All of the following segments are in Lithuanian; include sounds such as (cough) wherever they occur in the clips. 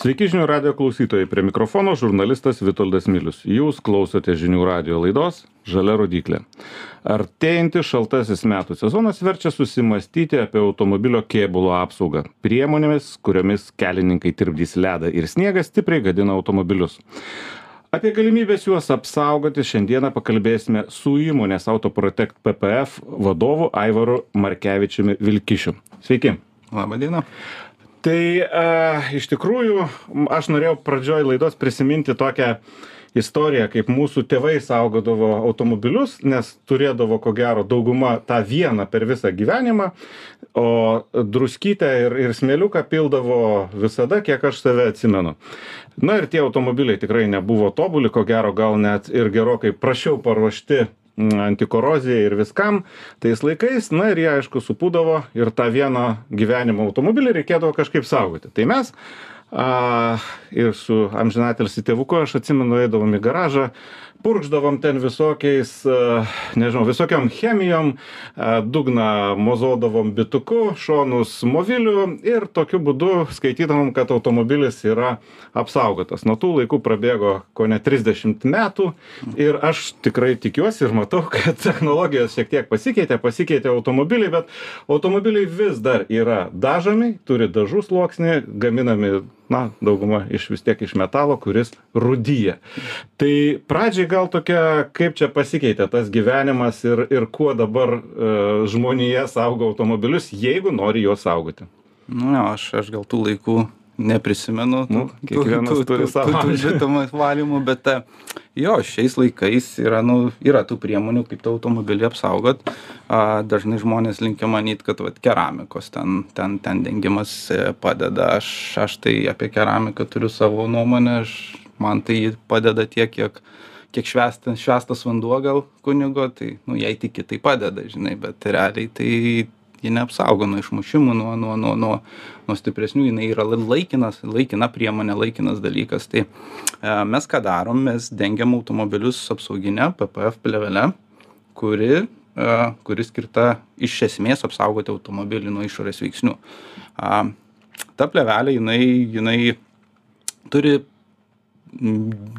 Sveiki žinių radio klausytojai, prie mikrofono žurnalistas Vitoldas Milius. Jūs klausote žinių radio laidos Žalia rodiklė. Artėjantis šaltasis metų sezonas verčia susimastyti apie automobilio kėbulo apsaugą. Priemonėmis, kuriomis kelininkai tirpdys ledą ir sniegą stipriai gadina automobilius. Apie galimybės juos apsaugoti šiandieną pakalbėsime su įmonės Autoprotect PPF vadovu Aivaru Markevičiumi Vilkišiu. Sveiki. Labą dieną. Tai uh, iš tikrųjų aš norėjau pradžioj laidos prisiminti tokią istoriją, kaip mūsų tėvai saugodavo automobilius, nes turėdavo ko gero dauguma tą vieną per visą gyvenimą, o druskytę ir, ir smėliuką pildavo visada, kiek aš save atsimenu. Na ir tie automobiliai tikrai nebuvo tobuli, ko gero gal net ir gerokai prašiau paruošti antikorozijai ir viskam tais laikais na ir jie aišku supūdavo ir tą vieną gyvenimo automobilį reikėdavo kažkaip saugoti. Tai mes a ir su amžinatilsį tėvuku aš atsimenu eidavom į garažą purkšdavom ten visokiais nežinau visokiom chemijom dugną mozodavom bituku šonus moviliu ir tokiu būdu skaitydavom kad automobilis yra apsaugotas. Nuo tų laikų prabėgo kone trisdešimt metų ir aš tikrai tikiuosi ir matau (laughs) kad technologijos šiek tiek pasikeitė pasikeitė automobiliai bet automobiliai vis dar yra dažomi turi dažų sluoksnį gaminami na dauguma iš vis tiek iš metalo kuris rūdija tai pradžiai gal tokia kaip čia pasikeitė tas gyvenimas ir ir kuo dabar e, žmonija saugo automobilius jeigu nori juos saugoti? Nu, jo, aš, aš gal tų laikų neprisimenu. Nu, kiekvienas turi savo. Tų valymų, bet e, jo, šiais laikais yra, nu, yra tų priemonių, kaip tą automobilį apsaugot. A, dažnai žmonės linkia manyti, kad vat, keramikos ten, ten, ten dengimas e, padeda. Aš, aš tai apie keramiką turiu savo nuomonę, aš, man tai padeda tiek, kiek, kiek švestas, švestas vanduo gal kunigo, tai, nu, jei tiki, tai padeda, žinai, bet realiai tai ji neapsaugo nuo išmušimų, nuo, nuo, nuo, nuo, nuo stipresnių, jinai yra laikinas, laikina priemonė, laikinas dalykas. Tai e, mes ką darom, mes dengiam automobilius apsauginę PPF plėvelę, kuri, e, kuri skirta iš esmės apsaugoti automobilį nuo išorės veiksnių. E, ta plėvelė, jinai, jinai turi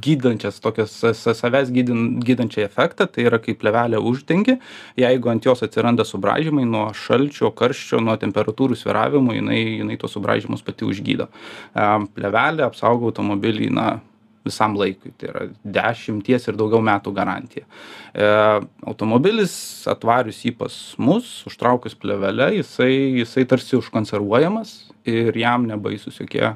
gydančias tokias sa sa savęs gydin gydančią efektą tai yra kai plėvelę uždengi jeigu ant jos atsiranda subraižymai nuo šalčio karščio nuo temperatūrų svyravimų jinai jinai tuos subraižymus pati užgydo. A plėvelė apsaugo automobilį na visam laikui tai yra dešimties ir daugiau metų garantija. E automobilis atvarius jį pas mus užtraukus plėvele jisai jisai tarsi užkonservuojamas ir jam nebaisūs jokie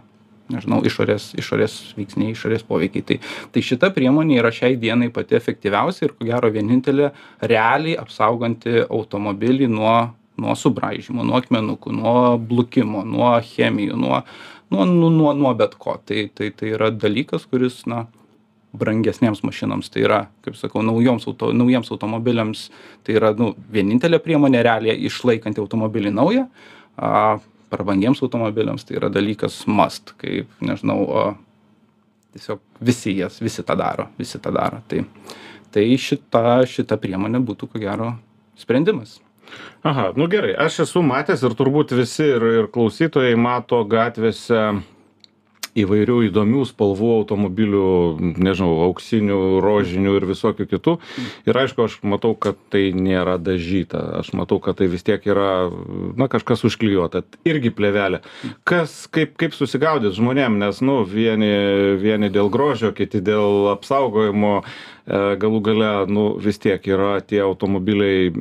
nežinau išorės išorės veiksniai išorės poveikiai. Tai tai šita priemonė yra šiai dienai pati efektyviausia ir ko gero vienintelė realiai apsauganti automobilį nuo nuo subraižymų nuo akmenukų nuo blukimo nuo chemijų nuo nuo nu nuo nuo bet ko. Tai tai tai yra dalykas kuris na brangesnėms mašinoms tai yra kaip sakau naujoms auto naujiems automobiliams tai yra nu vienintelė priemonė realiai išlaikanti automobilį naują a prabangiems automobiliams tai yra dalykas must kaip nežinau o tiesiog visi jas visi tą daro visi tą daro. Tai tai šita šita priemonė būtų ko gero sprendimas. Aha nu gerai aš esu matęs ir turbūt visi ir ir klausytojai mato gatvėse įvairių įdomių spalvų automobilių nežinau auksinių rožinių ir visokių kitų. Ir aišku aš matau kad tai nėra dažyta. Aš matau kad tai vis tiek yra na kažkas užklijuota. Irgi plėvelė. Kas kaip kaip susigaudyt žmonėm? Nes nu vieni vieni dėl grožio kiti dėl apsaugojimo. E, galų gale nu vis tiek yra tie automobiliai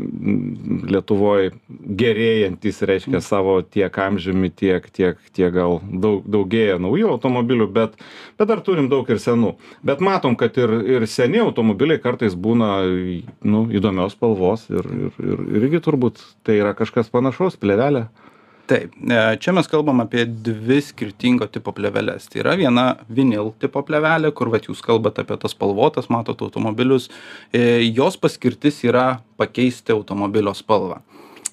lietuvoj gerėjantys reiškia savo tiek amžiumi tiek tiek tiek gal daug daugėja naujų automobilių bet bet dar turim daug ir senų. Bet matom kad ir ir seni automobiliai kartais būna nu įdomios spalvos ir ir ir irgi turbūt tai yra kažkas panašaus plėvelė taip e, čia mes kalbam apie dvi skirtingo tipo plėveles tai yra viena vinil tipo plėvelė kur vat jūs kalbat apie tas spalvotas matot automobilius. E, jos paskirtis yra pakeisti automobilio spalvą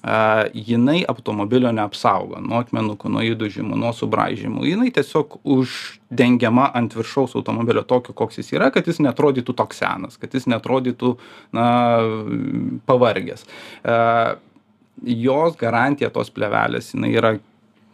a jinai automobilio neapsaugo nuo akmenukų nuo įdūžimų nuo subraižymų. Jinai tiesiog uždengiama ant viršaus automobilio tokiu koks jis yra kad jis neatrodytų toks senas kad jis neatrodytų na pavargęs. A jos garantija tos plėvelės jinai yra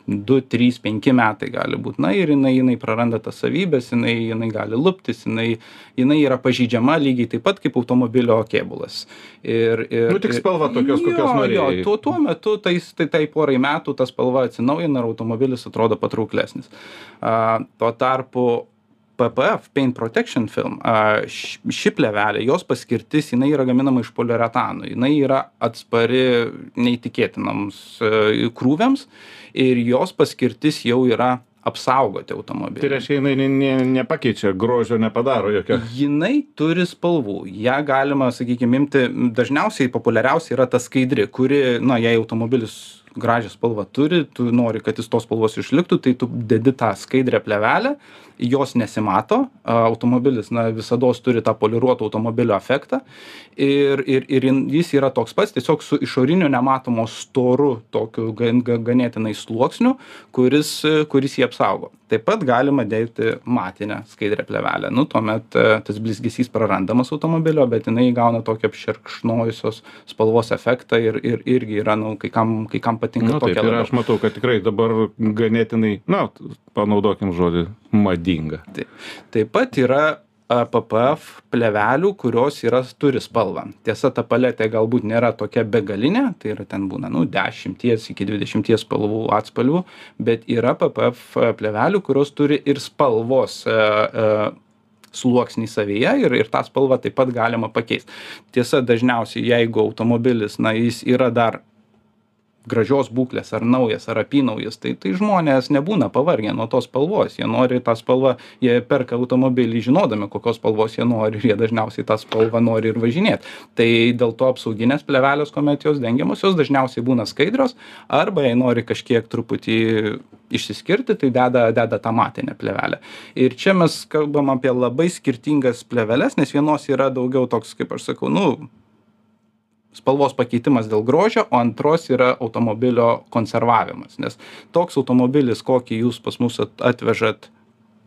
du trys penki metai gali būt na ir jinai jinai praranda tas savybes jinai jinai gali luptis jinai jinai yra pažeidžiama lygiai taip pat kaip automobilio kėbulas ir ir Nu, tik spalva tokios, kokios norėjai. tuo, tuo metu tais, tai, tai porai metų ta spalva atsinaujina ir automobilis atrodo patrauklesnis. A, tuo tarpu PPF, Paint Protection Film, a, š- ši plevelė, jos paskirtis, jinai yra gaminama iš poliuretano, jinai yra atspari neįtikėtinams e, krūviams ir jos paskirtis jau yra apsaugoti automobilį. Tai reiškia, jinai ne, ne, nepakeičia, grožio nepadaro jokio. jinai turi spalvų ją galima sakykim imti dažniausiai populiariausia yra ta skaidri kuri na jei automobilis gražią spalvą turi tu nori kad jis tos spalvos išliktų tai tu dedi tą skaidrią plėvelę jos nesimato automobilis na visados turi tą poliruoto automobilio efektą ir ir ir jis yra toks pats tiesiog su išoriniu nematomu storu tokiu gan ga ganėtinai sluoksniu kuris kuris jį apsaugo taip pat galima dėti matinę skaidrią plėvelę nu tuomet e, tas blizgesys prarandamas automobilio bet jinai įgauna tokį apšerkšnojusios spalvos efektą ir ir irgi yra nu kai kam kai kam patinka taip, tokia ir aš matau, kad tikrai dabar ganėtinai, na, panaudokim žodį, madinga. Tai- Taip pat yra PPF plėvelių, kurios yra, turi spalvą. Tiesa, ta paletė galbūt nėra tokia begalinė, tai yra ten būna, nu, 10 iki 20 spalvų atspalvių, bet yra PPF plėvelių, kurios turi ir spalvos e, e, sluoksnį savyje ir, ir tą spalvą taip pat galima pakeisti. Tiesa, dažniausiai, jeigu automobilis, na, jis yra dar gražios būklės ar naujas ar apynaujas tai tai žmonės nebūna pavargę nuo tos spalvos. Jie nori tą spalvą jie perka automobilį žinodami kokios spalvos jie nori ir jie dažniausiai tą spalvą nori ir važinėt. Tai dėl to apsauginės plėvelės kuomet jos dengiamos jos dažniausiai būna skaidrios arba jei nori kažkiek truputį išsiskirti tai deda deda tą matinę plėvelę. Ir čia mes kalbam apie labai skirtingas plėveles nes vienos yra daugiau toks kaip aš sakau nu spalvos pakeitimas dėl grožio o antros yra automobilio konservavimas. Nes toks automobilis kokį jūs pas mus at atvežat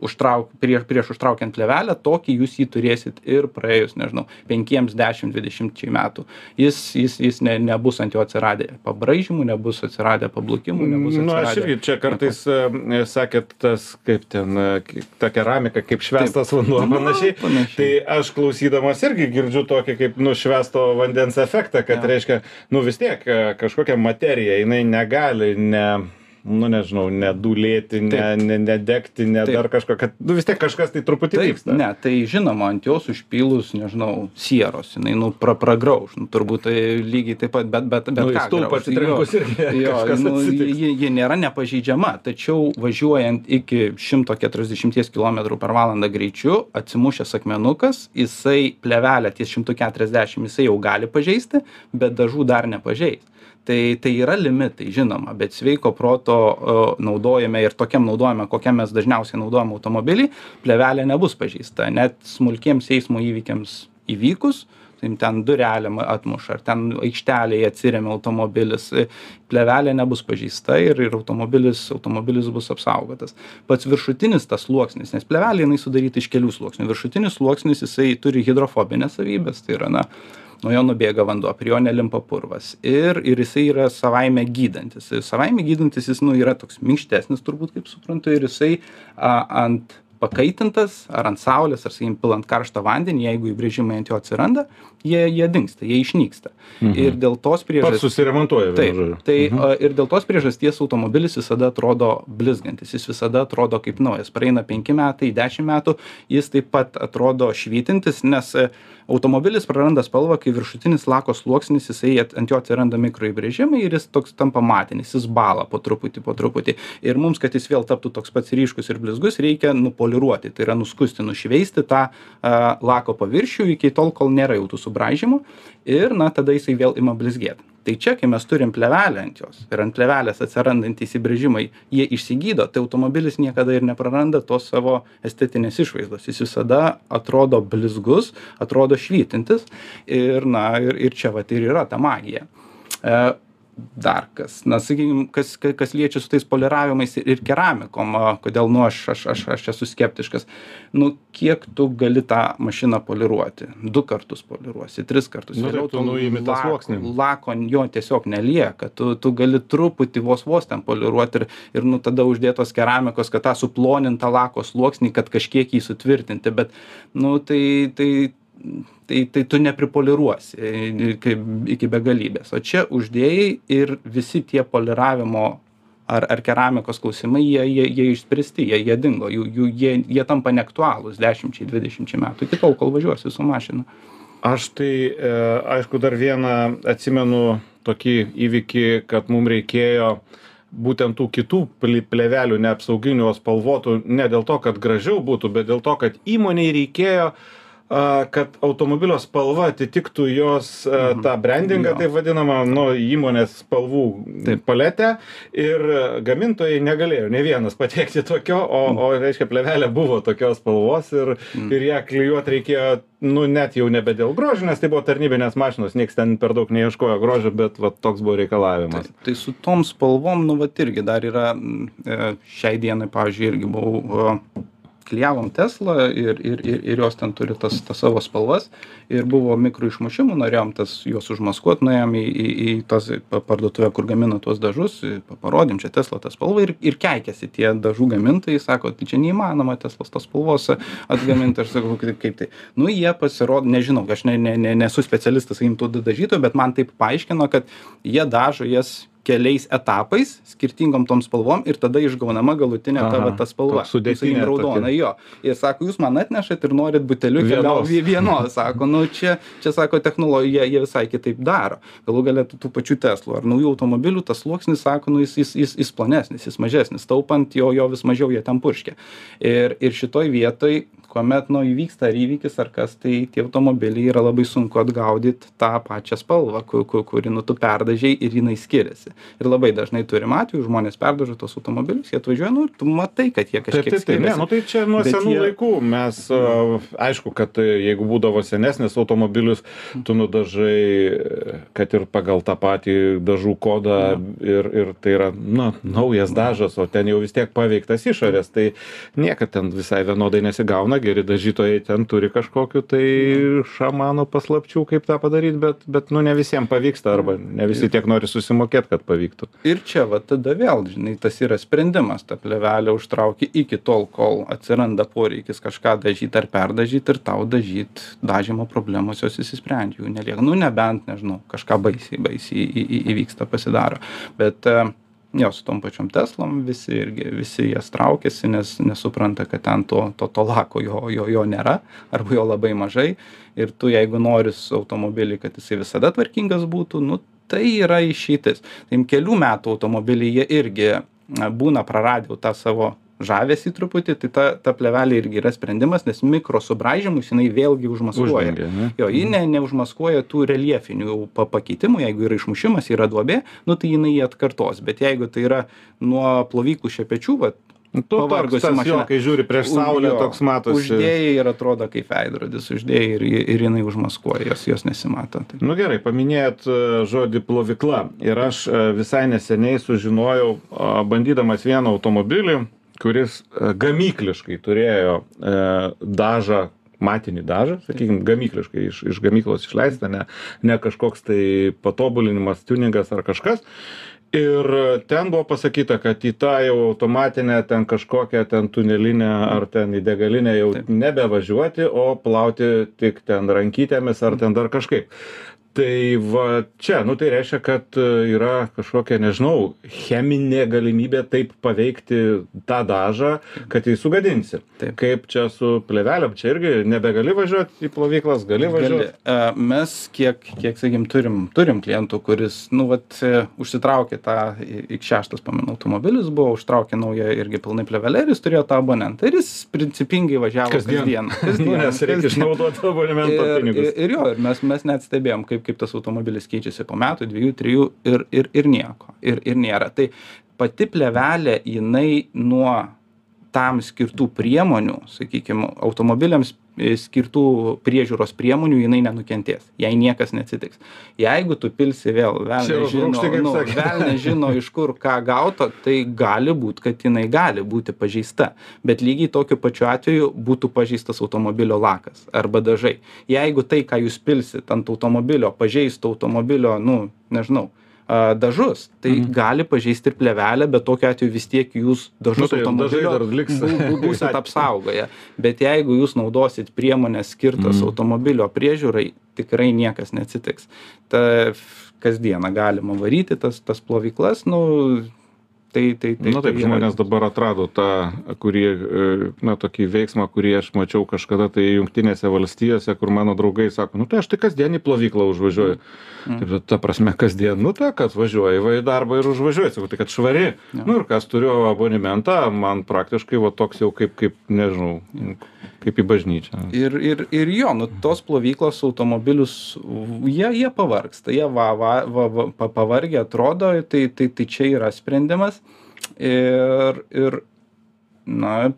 užtrauk prieš prieš užtraukiant plėvelę tokį jūs jį turėsit ir praėjus nežinau penkiems dešim dvidešimčiai metų. Jis jis jis ne nebus ant jo atsiradę pabraižymų nebus atsiradę pablukimų nebus Nu, aš irgi čia kartais e, sakėt, tas kaip ten, e, ta keramika, kaip švestas vanduo, (laughs) Nu, panašiai. Tai aš klausydamas irgi girdžiu tokį kaip nušvesto vandens efektą, kad reiškia, nu vis tiek e, kažkokia materija, jinai negali ne nu nežinau nedūlėti ne ne nedegti ne Taip. dar kažko kad nu vis tiek kažkas tai truputį Taip, vyksta ne, tai žinoma, ant jos užpylus, nežinau, sieros, jinai, nu, pra, pragrauž, nu, turbūt tai lygiai taip pat, bet, bet, bet Nu, ką stulpą grauš? atsitrenkus irgi jo, (laughs) nu, ji, ji nėra nepažeidžiama, tačiau važiuojant iki 140 km per valandą greičiu, atsimušęs akmenukas, jisai plevelę ties 140 jisai jau gali pažeisti, bet dažų dar nepažeis. Tai, tai yra limitai, žinoma, bet sveiko proto o, naudojame ir tokiam naudojame, kokiam mes dažniausiai naudojame automobilį, plevelė nebus pažeista. Net smulkiems eismo įvykiams įvykus, tai ten durelėm atmuša, ar ten aikštelėje atsiremia automobilis, e, plevelė nebus pažeista ir, ir automobilis, automobilis bus apsaugotas. Pats viršutinis tas sluoksnis, nes plevelė jinai sudaryta iš kelių sluoksnių. Viršutinis sluoksnis jisai turi hidrofobinės savybės, tai yra, na, nuo jo nubėga vanduo, prie jo nelimpa purvas. Ir, ir jisai yra savaime gydantis. Savaime gydantis jis nu, yra toks minkštesnis, turbūt kaip suprantu, ir jisai a, ant pakaitintas ar ant saulės, ar sakykim, pilant karštą vandenį, jeigu įbrėžimai ant jo atsiranda, jie, jie dinksta, jie išnyksta. Mhm. Ir dėl tos priežasties. susiremontuoja Taip, tai mhm. ir dėl tos priežasties automobilis visada atrodo blizgantis, jis visada atrodo kaip naujas. Praeina penki metai, dešimt metų, jis taip pat atrodo švytintis, nes e, automobilis praranda spalvą, kai viršutinis lako sluoksnis, jisai ant jo atsiranda mikroįbrėžimai ir jis toks tampa matinis, jis bala po truputį, po truputį. Ir mums, kad jis vėl taptų toks pats ryškus ir blizgus, reikia nupoliruoti, tai yra nuskusti, nušveisti tą a, lako paviršių iki tol, kol nėra jau tų subraižymų ir na tada jisai vėl ima blizgėti. Tai čia, kai mes turim plevelę ant jos ir ant plevelės atsirandantys įbrėžimai, jie išsigydo, tai automobilis niekada ir nepraranda tos savo estetinės išvaizdos. Jis visada atrodo blizgus, atrodo švytintis ir, na, ir, ir čia vat ir yra ta magija. E, dar kas. Na sakykim kas kas liečia su tais poliravimais ir keramikom kodėl nu aš aš aš aš esu skeptiškas. Nu kiek tu gali tą mašiną poliruoti? Du kartus poliruosi tris kartus Nu, vėliau tu nuimi tą sluoksnį. lako jo tiesiog nelieka. Tu tu gali truputį vos vos ten poliruot ir ir nu tada uždėtos keramikos kad tą suplonintą lako sluoksnį kad kažkiek jį sutvirtinti. Bet nu tai tai tai tai tu nepripoliruosi e, kaip iki begalybės. O čia uždėjai ir visi tie poliravimo ar ar keramikos klausimai jie jie jie išspręsti jie jie dingo jų jų jie jie tampa neaktualūs dešimčiai dvidešimčiai metų. Iki tol kol važiuosi su mašina. Aš tai, e, aišku, dar vieną atsimenu tokį įvykį, kad mums reikėjo būtent tų kitų plėvelių neapsauginių, o spalvotų, ne dėl to, kad gražiau būtų, bet dėl to, kad įmoniai reikėjo a, kad automobilio spalva atitiktų jos a, tą brandingą, taip vadinamą, nu, įmonės spalvų Taip. paletę. Ir gamintojai negalėjo ne vienas patekti tokio, o, o reiškia, plėvelė buvo tokios spalvos ir, ir ją klijuoti reikėjo, nu, net jau nebe dėl grožio, nes tai buvo tarnybinės mašinos, niekas ten per daug neieškojo grožio, bet va, toks buvo reikalavimas. Tai, tai su tom spalvom, nu, vat irgi dar yra, e, šiai dienai, pavyzdžiui, irgi buvau, klijavom Tesla ir, ir, ir, ir jos ten turi tas, tas savo spalvas ir buvo mikro išmušimų, norėjom tas juos užmaskuoti, nuėjom į, į, į tas pa- parduotuvę, kur gamina tuos dažus, parodėm čia Tesla tą spalvą ir, ir keikėsi tie dažų gamintojai, sako, tai čia neįmanoma Teslos tos spalvos atgaminti, aš sakau, kaip tai. Nu, jie pasirodo, nežinau, aš ne, ne, ne, nesu specialistas, sakykim, tų dažytojų, bet man taip paaiškino, kad jie dažo jas keliais etapais skirtingom tom spalvom ir tada išgaunama galutinė ta va ta spalva. sudėtinė sakykim, raudona jo. Ir sako jūs man atnešat ir norit buteliuke gal Vienos. vie- vienos sako. Nu čia čia sako technologija jie visai kitaip daro. Galų gale tų tų pačių teslų ar naujų automobilių tas sluoksnis sako nu jis jis jis jis plonesnis jis mažesnis taupant jo jo vis mažiau jie ten purškia. Ir ir šitoj vietoj kuomet nu įvyksta ar įvykis ar kas tai tie automobiliai yra labai sunku atgaudyt tą pačią spalvą ku ku kuri nu tu perdažei ir jinai skiriasi ir labai dažnai turim atvejų žmonės perdažo tuos automobilius jie atvažiuoja nu ir tu matai kad jie Taip, kažkiek taip, taip, ne, nu tai čia nuo senų jie- laikų mes, aišku, kad e, jeigu būdavo senesnis automobilis, tu nudažai, e, kad ir pagal tą patį dažų kodą ir, ir tai yra, na, naujas dažas, o ten jau vis tiek paveiktas išorės, tai niekad ten visai vienodai nesigauna, geri dažytojai ten turi kažkokiu tai šamano paslapčių, kaip tą padaryti, bet, bet, nu, ne visiems pavyksta, arba ne visi tiek nori susimokėti, kad pavyktų. ir čia va tada vėl žinai tas yra sprendimas. Tą plėvelę užtrauki iki tol kol atsiranda poreikis kažką dažyt ar perdažyt ir tau dažyt dažymo problemos jos išsisprendžia. Jų nelieka. Nu nebent nežinau kažką baisiai baisiai į, į, įvyksta pasidaro. Bet e, jo su tom pačiom teslom visi irgi visi jas traukiasi nes nesupranta kad ten to to to lako jo jo jo nėra arba jo labai mažai. Ir tu jeigu nori su automobilį kad jisai visada tvarkingas būtų nu tai yra išeitis. Tai kelių metų automobiliai jie irgi na, būna praradę jau tą savo žavesį truputį tai ta ta plėvelė irgi yra sprendimas nes mikro subraižymus jinai vėlgi užmaskuoja. Jo ji ne neužmaskuoja tų reljefinių jau pa pakeitimų jeigu yra išmušimas yra duobė nu tai jinai jį atkartos. Bet jeigu tai yra nuo plovyklų šepečių vat Tu pavargusi tas jo, mašina. kai žiūri prieš saulę, toks matosi. uždėjai ir atrodo kaip veidrodis uždėjai ir ir jinai užmaskuoja jos jos nesimato tai Nu gerai, paminėjot e, žodį plovykla. Ir aš e, visai neseniai sužinojau, bandydamas vieną automobilį, kuris e, gamykliškai turėjo dažą matinį dažą, sakykime, gamykliškai iš, iš gamyklos išleista, ne, ne kažkoks tai patobulinimas, tuningas ar kažkas. Ir ten buvo pasakyta, kad į tą jau automatinę, ten kažkokią ten tunelinę ar ten į degalinę jau nebevažiuoti, o plauti tik ten rankytėmis ar ten dar kažkaip. Tai va čia, nu tai reiškia, kad e, yra kažkokia, nežinau, cheminė galimybė taip paveikti tą dažą, kad jį sugadinsi. Kaip čia su plėvelėm, čia irgi nebegali važiuoti į plovyklas, gali važiuoti. E, Mes kiek, kiek sakykim, turim, turim klientų, kuris, nu, vat, e, užsitraukė tą X6, pamenu, automobilis buvo, užtraukė naują irgi pilnai plevelę ir jis turėjo tą abonentą. Ir jis principingai važiavo Kasdien. kasdien. (laughs) Nu, nes reikia abonemento ir, pinigus. ir, ir jo, ir mes, mes net stebėjom, kaip, kaip tas automobilis keičiasi po metų, dviejų, trijų ir, ir, ir nieko. Ir, ir nėra. Tai pati plevelė, jinai nuo tam skirtų priemonių, sakykime, automobiliams skirtų priežiūros priemonių jinai nenukentės. Jai niekas neatsitiks. Jeigu tu pilsi vėl velnias žino nu velnias žino iš kur ką gauto tai gali būt kad jinai gali būti pažeista. Bet lygiai tokiu pačiu atveju būtų pažeistas automobilio lakas arba dažai. Jeigu tai ką jūs pilsit ant automobilio pažeistų automobilio nu nežinau a, dažus tai Mhm. gali pažeisti ir plėvelę bet tokiu atveju vis tiek jūs dažus Nu, tai automobilio būsit (laughs) apsaugoję bet jeigu jūs naudosit priemones skirtas Mhm. automobilio priežiūrai tikrai niekas neatsitiks ta kasdieną galima varyti tas tas plovyklas nu tai tai tai Na taip, tai žmonės dabar atrado tą, kurį, e, na, tokį veiksmą, kurį aš mačiau kažkada tai jungtinėse valstijose, kur mano draugai sako, nu tai aš tai kasdien į plovyklą užvažiuoju. Mm. Taip, ta prasme, kasdien, nu tai, kad važiuoji va į darbą ir užvažiuoji, sakau, tai kad švari. Jo. Nu ir kas turiu abonimentą, man praktiškai va toks jau kaip, kaip nežinau, kaip į bažnyčią. ir ir ir jo nu tos plovyklos automobilius jie jie pavargsta jie va va va va pa pavargę atrodo tai tai tai čia yra sprendimas ir ir na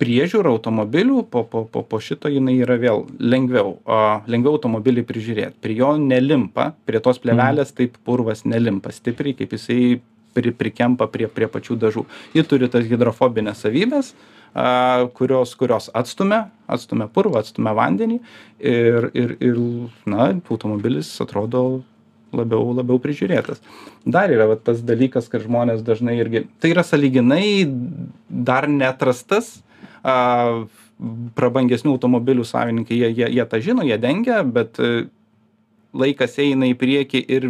priežiūra automobilių po po po po šito jinai yra vėl lengviau a lengviau automobilį prižiūrėt. Prie jo nelimpa prie tos plėvelės taip purvas nelimpa stipriai kaip jisai pri prikempa prie prie pačių dažų. Ji turi tas hidrofobines savybes a kurios kurios atstumia atstumia purvą atstumia vandenį ir ir ir na automobilis atrodo labiau labiau prižiūrėtas. Dar yra va tas dalykas kad žmonės dažnai irgi tai yra sąlyginai dar neatrastas a prabangesnių automobilių savininkai jie jie jie tą žino jie dengia bet e, laikas eina į priekį ir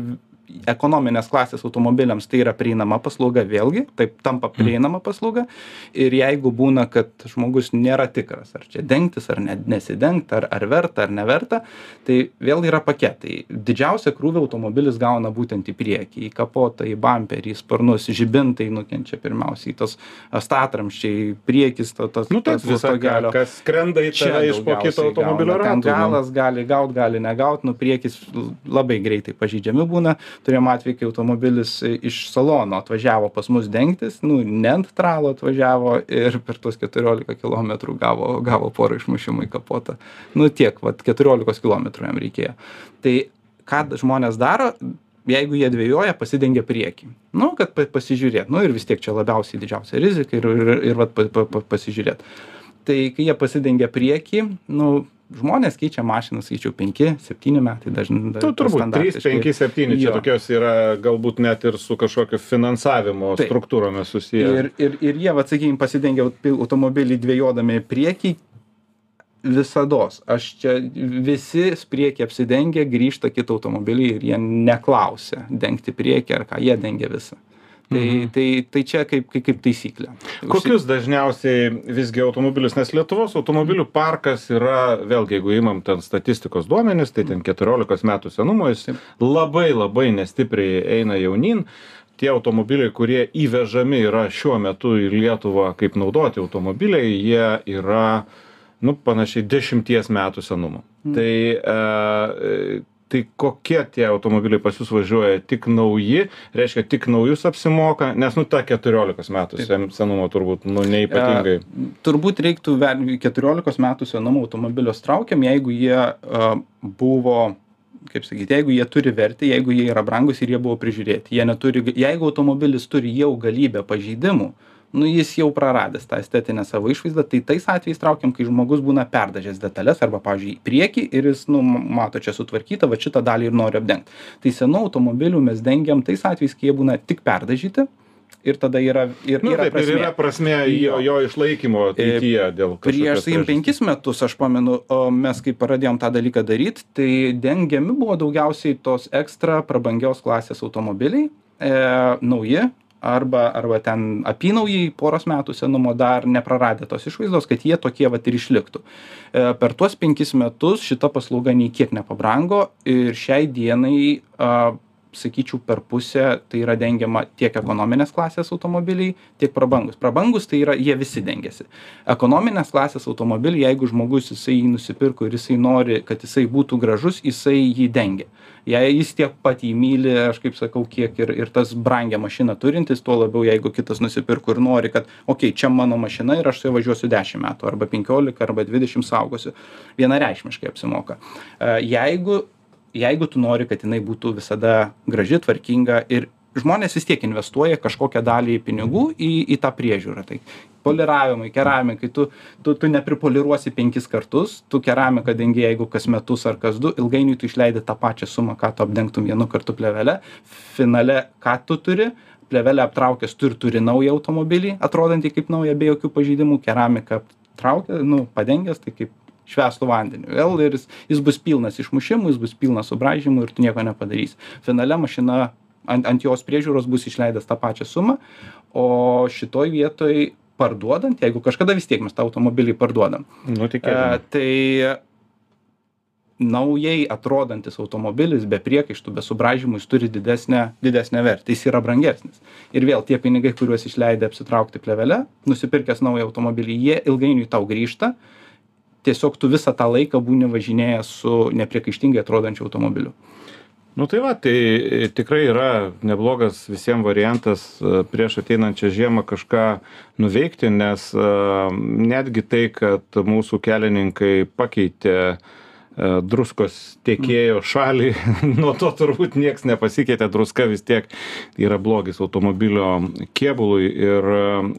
ekonominės klasės automobiliams tai yra prieinama paslauga vėlgi taip tampa prieinama paslauga ir jeigu būna kad žmogus nėra tikras ar čia dengtis ar ne nesidengt ar ar verta ar neverta tai vėl yra paketai didžiausią krūvį automobilis gauna būtent į priekį į kapotą į bamperį į sparnus žibintai nukenčia pirmiausiai tos a, statramsčiai priekis to tas Nu tas visą, ką, stogelio. kas skrenda į Čia iš po kito automobilio rato. nu. galas gali gaut, gali negaut, nu priekis labai greitai pažydžiami būna. Turėjom atvejį, kai automobilis e, iš salono atvažiavo pas mus dengtis, nu ne ant tralo atvažiavo ir per tuos 14 km gavo, gavo porą išmušimų į kapotą. Nu tiek, vat 14 km jam reikėjo. Tai ką žmonės daro, jeigu jie dvėjoja, pasidengia priekį. Nu, kad pa- pasižiūrėt. Nu ir vis tiek čia labiausiai didžiausia rizika ir, ir, ir vat, pa, pa, pasižiūrėt. Tai kai jie pasidengia priekį, nu, žmonės keičia mašiną, skaičiau, 5-7 metai dažnai. Tu turbūt 3, 5, 7, čia tokios yra galbūt net ir su kažkokio finansavimo struktūromis susiję. Ir, ir, ir jie, va, sakykime, pasidengia auto- automobilį dvėjodami priekį. Visados. Aš čia visi priekį apsidengia, grįžta kitą automobilį ir jie neklausia dengti priekį ar ką, jie dengia visą. Tai, Mhm. tai, tai čia kaip, kaip, kaip taisyklė. Kokius dažniausiai visgi automobilius, nes Lietuvos automobilių parkas yra, vėlgi, jeigu imam ten statistikos duomenis, tai ten 14 metų senumo jis labai labai nestipriai eina jaunin. Tie automobiliai, kurie įvežami yra šiuo metu į Lietuvą kaip naudoti automobiliai, jie yra, nu, panašiai dešimties metų senumo. Mm. Tai, e, tai kokie tie automobiliai pas jūs važiuoja? Tik nauji, reiškia, tik naujus apsimoka, nes, nu, ta 14 metų sen- senumo turbūt, nu, neipatingai. turbūt reiktų ver- 14 metų senumo automobilius traukiam, jeigu jie a, buvo, kaip sakyti, jeigu jie turi vertę, jeigu jie yra brangus ir jie buvo prižiūrėti. Jie neturi, jeigu automobilis turi jau galybę pažeidimų, nu jis jau praradęs tą estetinę savo išvaizdą, tai tais atvejais traukiam, kai žmogus būna perdažęs detalės arba, pavyzdžiui, į priekį ir jis, nu, mato čia sutvarkyta, va šitą dalį ir nori apdengti. Tai senų automobilių mes dengiam tais atvejais, kai jie būna tik perdažyti ir tada yra, ir, Nu, yra taip, ir prasmė. yra prasme jo, jo išlaikymo ateityje dėl Prieš, sakykim, penkis metus, aš pamenu, mes kai pradėjom tą dalyką daryti, tai dengiami buvo daugiausiai tos ekstra prabangios klasės automobiliai, e, nauji, arba, arba ten apynaujai poros metų senumo dar nepraradę tos išvaizdos, kad jie tokie vat ir išliktų. E, per tuos penkis metus šita paslauga nei kiek nepabrango ir šiai dienai sakyčiau per pusę tai yra dengiama tiek ekonominės klasės automobiliai tiek prabangūs prabangūs tai yra jie visi dengiasi. Ekonominės klasės automobilį jeigu žmogus jisai jį nusipirko ir jisai nori kad jisai būtų gražus jisai jį dengia. Jei jis tiek pat jį myli aš kaip sakau kiek ir ir tas brangią mašiną turintis tuo labiau jeigu kitas nusipirko ir nori kad okei čia mano mašina ir aš su ja važiuosiu dešim metų arba penkiolika arba dvidešim saugosiu vienareikšmiškai apsimoka. E, jeigu jeigu tu nori kad jinai būtų visada graži tvarkinga ir žmonės vis tiek investuoja kažkokią dalį pinigų į į tą priežiūrą. Tai poliravimui keramikai tu tu tu nepripoliruosi penkis kartus tu keramiką dengi jeigu kas metus ar kas du ilgainiui tu išleidi tą pačią sumą ką tu apdengtum vienu kartu plėvele. Finale ką tu turi plėvelę aptraukęs tu ir turi naują automobilį atrodantį kaip naują be jokių pažeidimų keramiką traukia nu padengęs tai kaip švęstu vandeniu. Vėl ir jis jis bus pilnas išmušimų jis bus pilnas subraižymų ir tu nieko nepadarysi. Finale mašina ant ant jos priežiūros bus išleidęs tą pačią sumą o šitoj vietoj parduodant jeigu kažkada vis tiek mes tą automobilį parduodam Nu, e, tikėtina. tai naujai atrodantis automobilis be priekaištų be subraižymų jis turi didesnę didesnę vertę. Jis yra brangesnis. Ir vėl tie pinigai kuriuos išleidai apsitraukti plėvele nusipirkęs naują automobilį jie ilgainiui tau grįžta tiesiog tu visą tą laiką būni važinėjęs su nepriekaištingai atrodančiu automobiliu. Nu tai va, tai tikrai yra neblogas visiems variantas e, prieš ateinančią žiemą kažką nuveikti, nes e, netgi tai, kad mūsų kelininkai pakeitė e, druskos tiekėjo šalį, (laughs) nuo to turbūt nieks nepasikeitė, druska vis tiek yra blogis automobilio kėbului ir,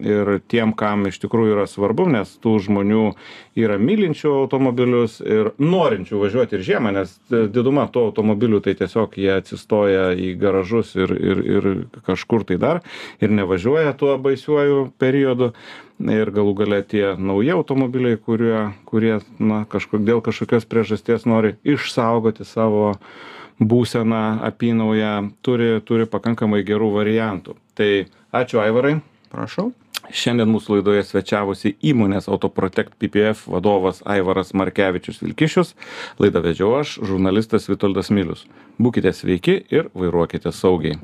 ir tiem, kam iš tikrųjų yra svarbu, nes tų žmonių yra mylinčių automobilius ir norinčių važiuoti ir žiemą, nes diduma to automobilių tai tiesiog jie atsistoja į garažus ir, ir, ir kažkur tai dar ir nevažiuoja tuo baisiuoju periodu ir galų gale tie nauji automobiliai kurie kurie na kažkur dėl kažkokios priežasties nori išsaugoti savo būseną apynauję turi turi pakankamai gerų variantų. Tai ačiū aivarai. Prašau. Šiandien mūsų laidoje svečiavosi įmonės autoprotect ppf vadovas aivaras markevičius vilkišius. Laidą vedžiau aš žurnalistas vitoldas milius. Būkite sveiki ir vairuokite saugiai